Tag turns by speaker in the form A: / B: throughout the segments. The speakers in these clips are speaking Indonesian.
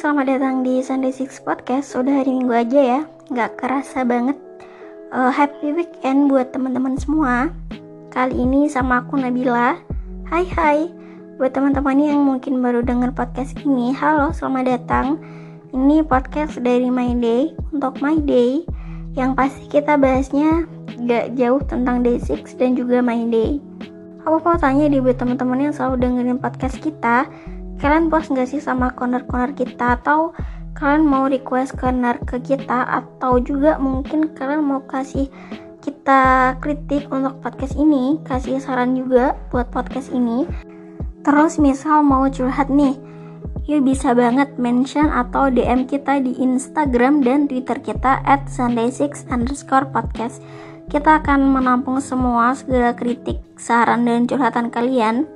A: Selamat datang di Sunday Six Podcast. Udah hari minggu aja ya, nggak kerasa banget. Uh, Happy weekend buat teman-teman semua. Kali ini sama aku Nabila. Hai hai, buat teman-teman yang mungkin baru denger podcast ini Halo, selamat datang. Ini podcast dari My Day Untuk My Day. Yang pasti kita bahasnya gak jauh tentang Day 6 dan juga My Day. Aku mau tanya di buat teman-teman yang selalu dengerin podcast kita kalian puas nggak sih sama corner-corner kita? Atau kalian mau request corner ke kita? Atau juga mungkin kalian mau kasih kita kritik untuk podcast ini? Kasih saran juga buat podcast ini? Terus misal mau curhat nih yuk bisa banget mention atau DM kita di Instagram dan Twitter kita at sunday6 underscore podcast. Kita akan menampung semua segala kritik, saran, dan curhatan kalian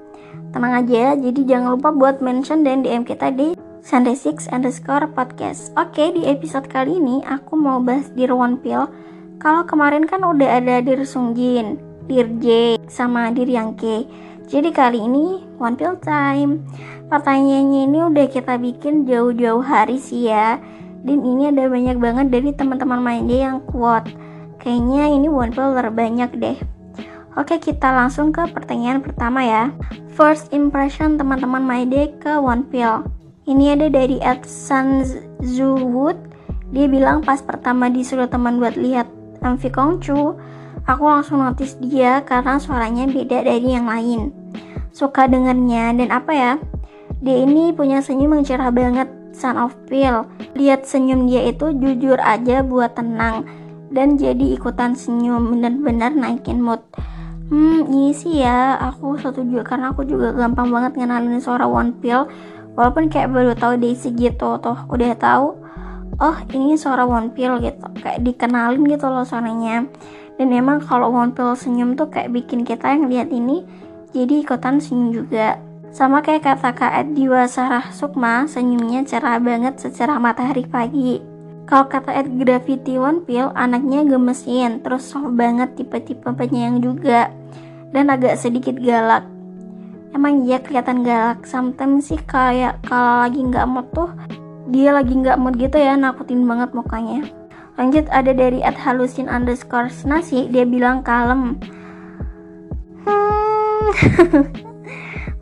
A: Tenang aja, jadi jangan lupa buat mention dan DM kita di Sunday Six underscore podcast. Oke, di episode kali ini aku mau bahas Dear One Pill. Kalau kemarin kan udah ada Dear Sungjin, Dear J, sama Dear Yangke. Jadi kali ini One Pill time. Pertanyaannya ini udah kita bikin jauh-jauh hari sih ya. Dan ini ada banyak banget dari teman-teman mainnya yang quote. Kayaknya ini One Pill terbanyak deh. Oke, kita langsung ke pertanyaan pertama ya. First impression teman-teman My Day ke One Pill. Ini ada dari Ed Sanzuwood. Dia bilang pas pertama disuruh teman buat lihat MV Kongchu, aku langsung notice dia karena suaranya beda dari yang lain. Suka dengernya dan apa ya? Dia ini punya senyum yang cerah banget, Son of Pill. Lihat senyum dia itu jujur aja buat tenang dan jadi ikutan senyum benar-benar naikin mood. Hmm, ini sih ya, aku setuju karena aku juga gampang banget ngenalin suara One Pill. Walaupun kayak baru tahu Daisy gitu, tuh udah tahu, oh ini suara One Pill gitu, kayak dikenalin gitu loh suaranya. Dan emang kalau One Pill senyum tuh kayak bikin kita yang lihat ini jadi ikutan senyum juga. Sama kayak kata Kak Ed Diwa Sarah Sukma, senyumnya cerah banget secerah matahari pagi. Kalau kata Ed Gravity One Pill, anaknya gemesin, terus soft banget tipe-tipe penyayang juga, dan agak sedikit galak. Emang iya kelihatan galak, sometimes sih kayak kalau lagi nggak mood tuh, dia lagi nggak mood gitu ya, nakutin banget mukanya. Lanjut ada dari Ed Halusin underscore nasi, dia bilang kalem. Hmm.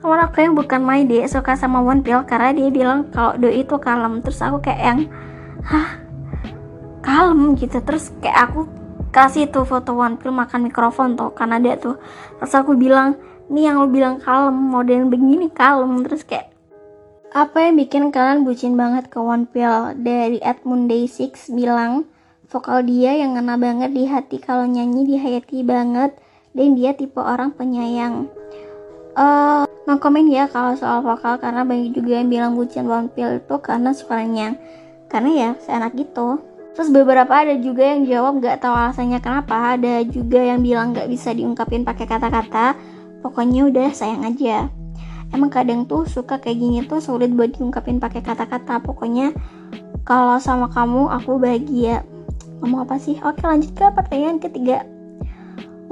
A: Aku yang bukan my day suka sama One Pill karena dia bilang kalau do itu kalem. Terus aku kayak yang, hah kalem gitu. Terus kayak aku kasih tuh foto One Pill makan mikrofon tuh karena dia tuh terus aku bilang nih yang lo bilang kalem model begini kalem. Terus kayak apa yang bikin kalian bucin banget ke One Pill dari Edmund Day Six bilang vokal dia yang ngena banget di hati kalau nyanyi dihayati banget dan dia tipe orang penyayang. Uh, no comment ya kalau soal vokal karena banyak juga yang bilang bucin One Pill itu karena suaranya. Karena ya seenak gitu Terus beberapa ada juga yang jawab gak tahu alasannya kenapa, ada juga yang bilang gak bisa diungkapin pakai kata-kata, pokoknya udah sayang aja. Emang kadang tuh suka kayak gini tuh sulit buat diungkapin pakai kata-kata, pokoknya kalau sama kamu aku bahagia. Ngomong apa sih? Oke lanjut ke pertanyaan ketiga.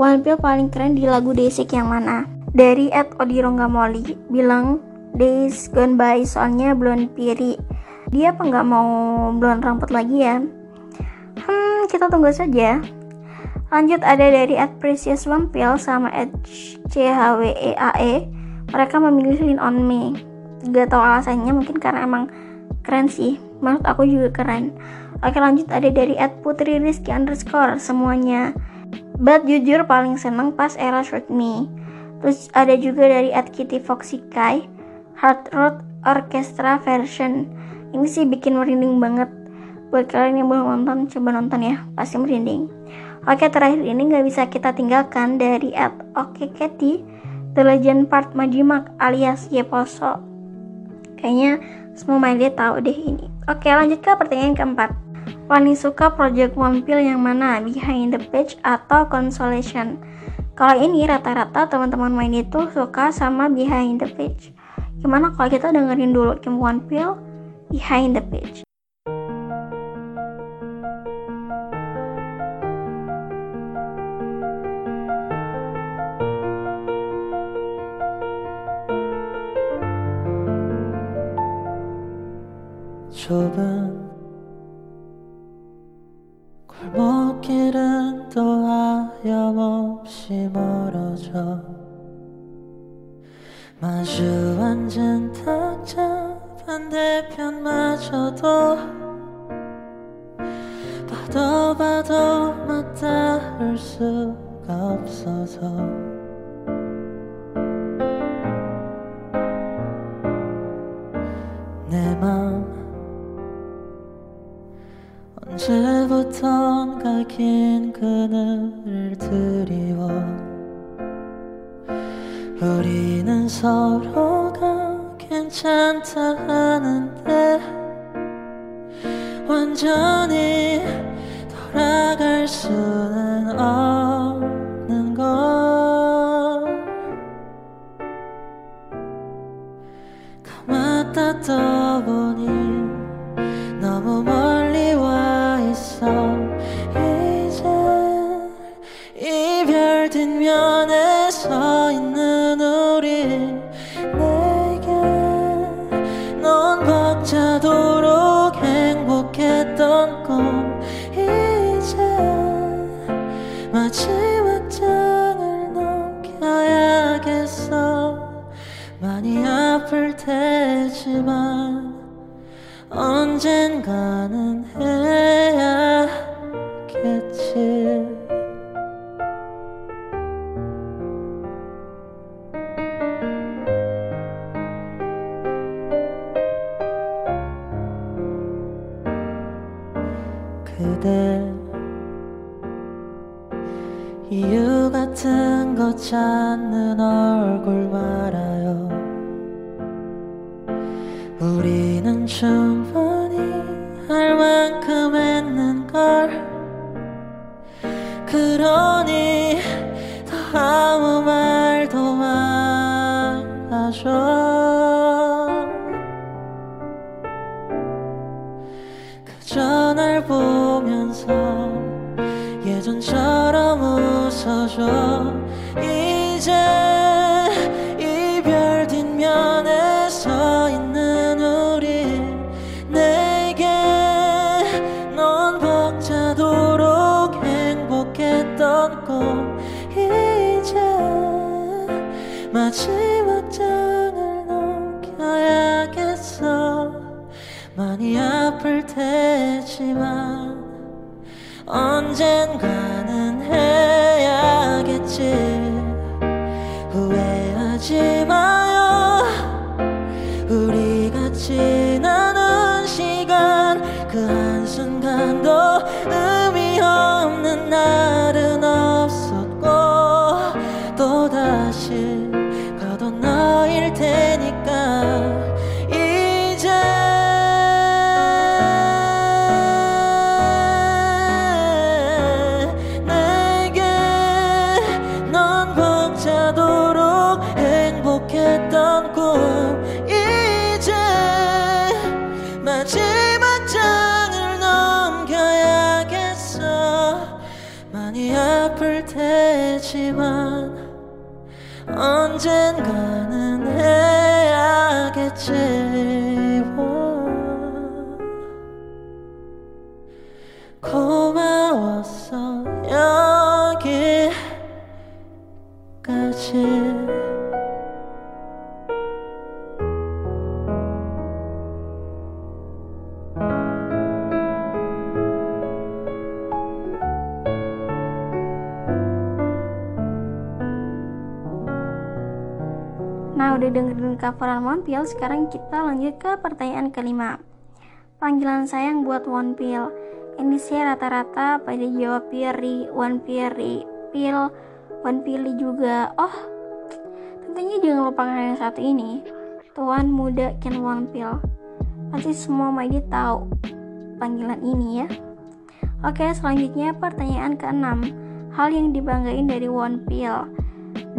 A: One Pill paling keren di lagu Desik yang mana? Dari Ed Odironga Molly bilang Days Gone By soalnya blonde piri. Dia apa nggak mau blonde rambut lagi ya? Kita tunggu saja. Lanjut ada dari at Precious Wampil sama at CHWEAE. E. Mereka memilih Lean On Me. Gak tau alasannya mungkin karena emang keren sih. Menurut aku juga keren. Oke lanjut ada dari at Putri Rizky underscore semuanya. But jujur paling seneng pas era Short Me. Terus ada juga dari at Kitty Foxy Kai Hard Road Orchestra version. Ini sih bikin merinding banget Buat kalian yang belum nonton, coba nonton ya, pasti merinding. Oke, terakhir ini nggak bisa kita tinggalkan dari at Oke Katy, The Legend Part Majimak alias Yeposo. Kayaknya semua main dia tahu deh ini. Oke, lanjut ke pertanyaan keempat. Paling suka project Pill yang mana? Behind the Page atau Consolation? Kalau ini rata-rata teman-teman main itu suka sama Behind the Page. Gimana kalau kita dengerin dulu game One Pill Behind the Page?
B: 좁은 골목길은 또 하염없이 멀어져 마주 앉은 탁자 반대편마저도 우리는 서로가 괜찮다 하는데 완전히 돌아갈 수는 없 많이 아플 테지만 언젠가는 해야겠지. 그대 이유 같은 거 찾는 얼굴 말아요 우리는 충분히 할 만큼 했는 걸. 그러니 더 아무 말도 말아줘. 그저 날 보면서 예전처럼 꿈 이제 마지막 장을 넘겨야겠어. 많이 아플 테지만 언젠가 행복했던 꿈. 이제 마지막 장을 넘겨야겠어. 많이 아플 테지만 언젠가는 해야겠지. 고
A: Nah, udah dengerin coveran One Pill, sekarang kita lanjut ke pertanyaan kelima. Panggilan sayang buat One Pill. Ini sih rata-rata pada jawab Piri, Pill, One Pilly juga. Oh, tentunya jangan lupakan yang satu ini. Tuan Muda Ken One Pill. Pasti semua Maidi tahu panggilan ini ya. Oke, selanjutnya pertanyaan keenam. Hal yang dibanggain dari One Pill.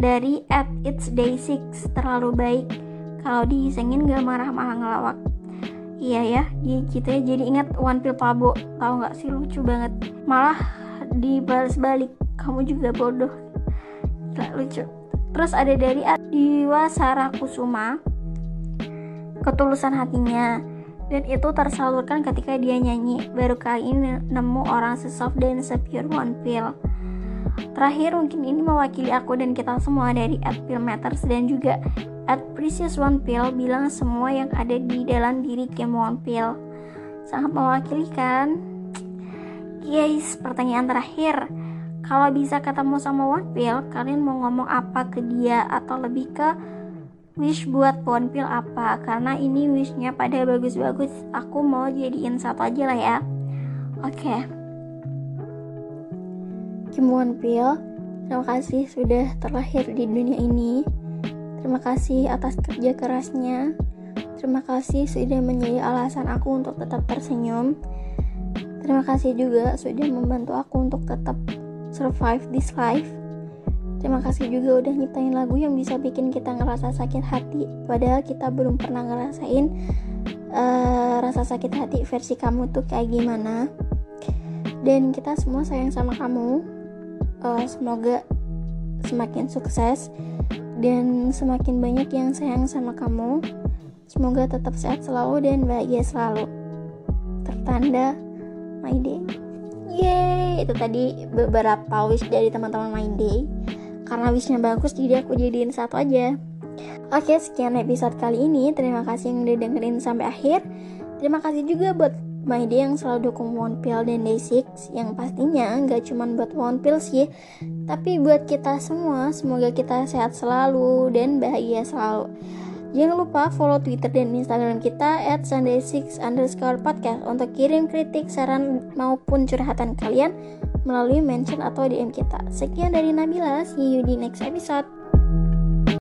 A: Dari at its day six terlalu baik. Kalau diisengin gak marah malah ngelawak. Iya ya, gitu ya. Jadi ingat One Pill Pabo. Tahu nggak sih lucu banget. Malah dibalas balik. Kamu juga bodoh. Gila, lucu. Terus ada dari Adiwa Sarakusuma. Ketulusan hatinya dan itu tersalurkan ketika dia nyanyi. Baru kali ini nemu orang sesoft dan sepure One Pill. Terakhir mungkin ini mewakili aku dan kita semua dari at Matters dan juga at Precious One Pill bilang semua yang ada di dalam diri Kim One Pill. Sangat mewakili kan? Guys, pertanyaan terakhir. Kalau bisa ketemu sama One Pill, kalian mau ngomong apa ke dia atau lebih ke wish buat One Pill apa? Karena ini wishnya pada bagus-bagus. Aku mau jadiin satu aja lah ya. Oke. Okay. Kim Won Pil, terima kasih sudah terlahir di dunia ini. Terima kasih atas kerja kerasnya. Terima kasih sudah menjadi alasan aku untuk tetap tersenyum. Terima kasih juga sudah membantu aku untuk tetap survive this life. Terima kasih juga udah nyiptain lagu yang bisa bikin kita ngerasa sakit hati, padahal kita belum pernah ngerasain uh, rasa sakit hati versi kamu tuh kayak gimana. Dan kita semua sayang sama kamu uh, semoga semakin sukses dan semakin banyak yang sayang sama kamu. Semoga tetap sehat selalu dan bahagia selalu. Tertanda My Day. Yeay, itu tadi beberapa wish dari teman-teman My Day. Karena wishnya bagus, jadi aku jadiin satu aja. Oke, sekian episode kali ini. Terima kasih yang udah dengerin sampai akhir. Terima kasih juga buat My Day yang selalu dukung One Pill dan Day6 yang pastinya nggak cuma buat One Pill sih tapi buat kita semua semoga kita sehat selalu dan bahagia selalu Jangan lupa follow Twitter dan Instagram kita at Sunday6 underscore podcast untuk kirim kritik, saran, maupun curhatan kalian melalui mention atau DM kita. Sekian dari Nabila, see you di next episode.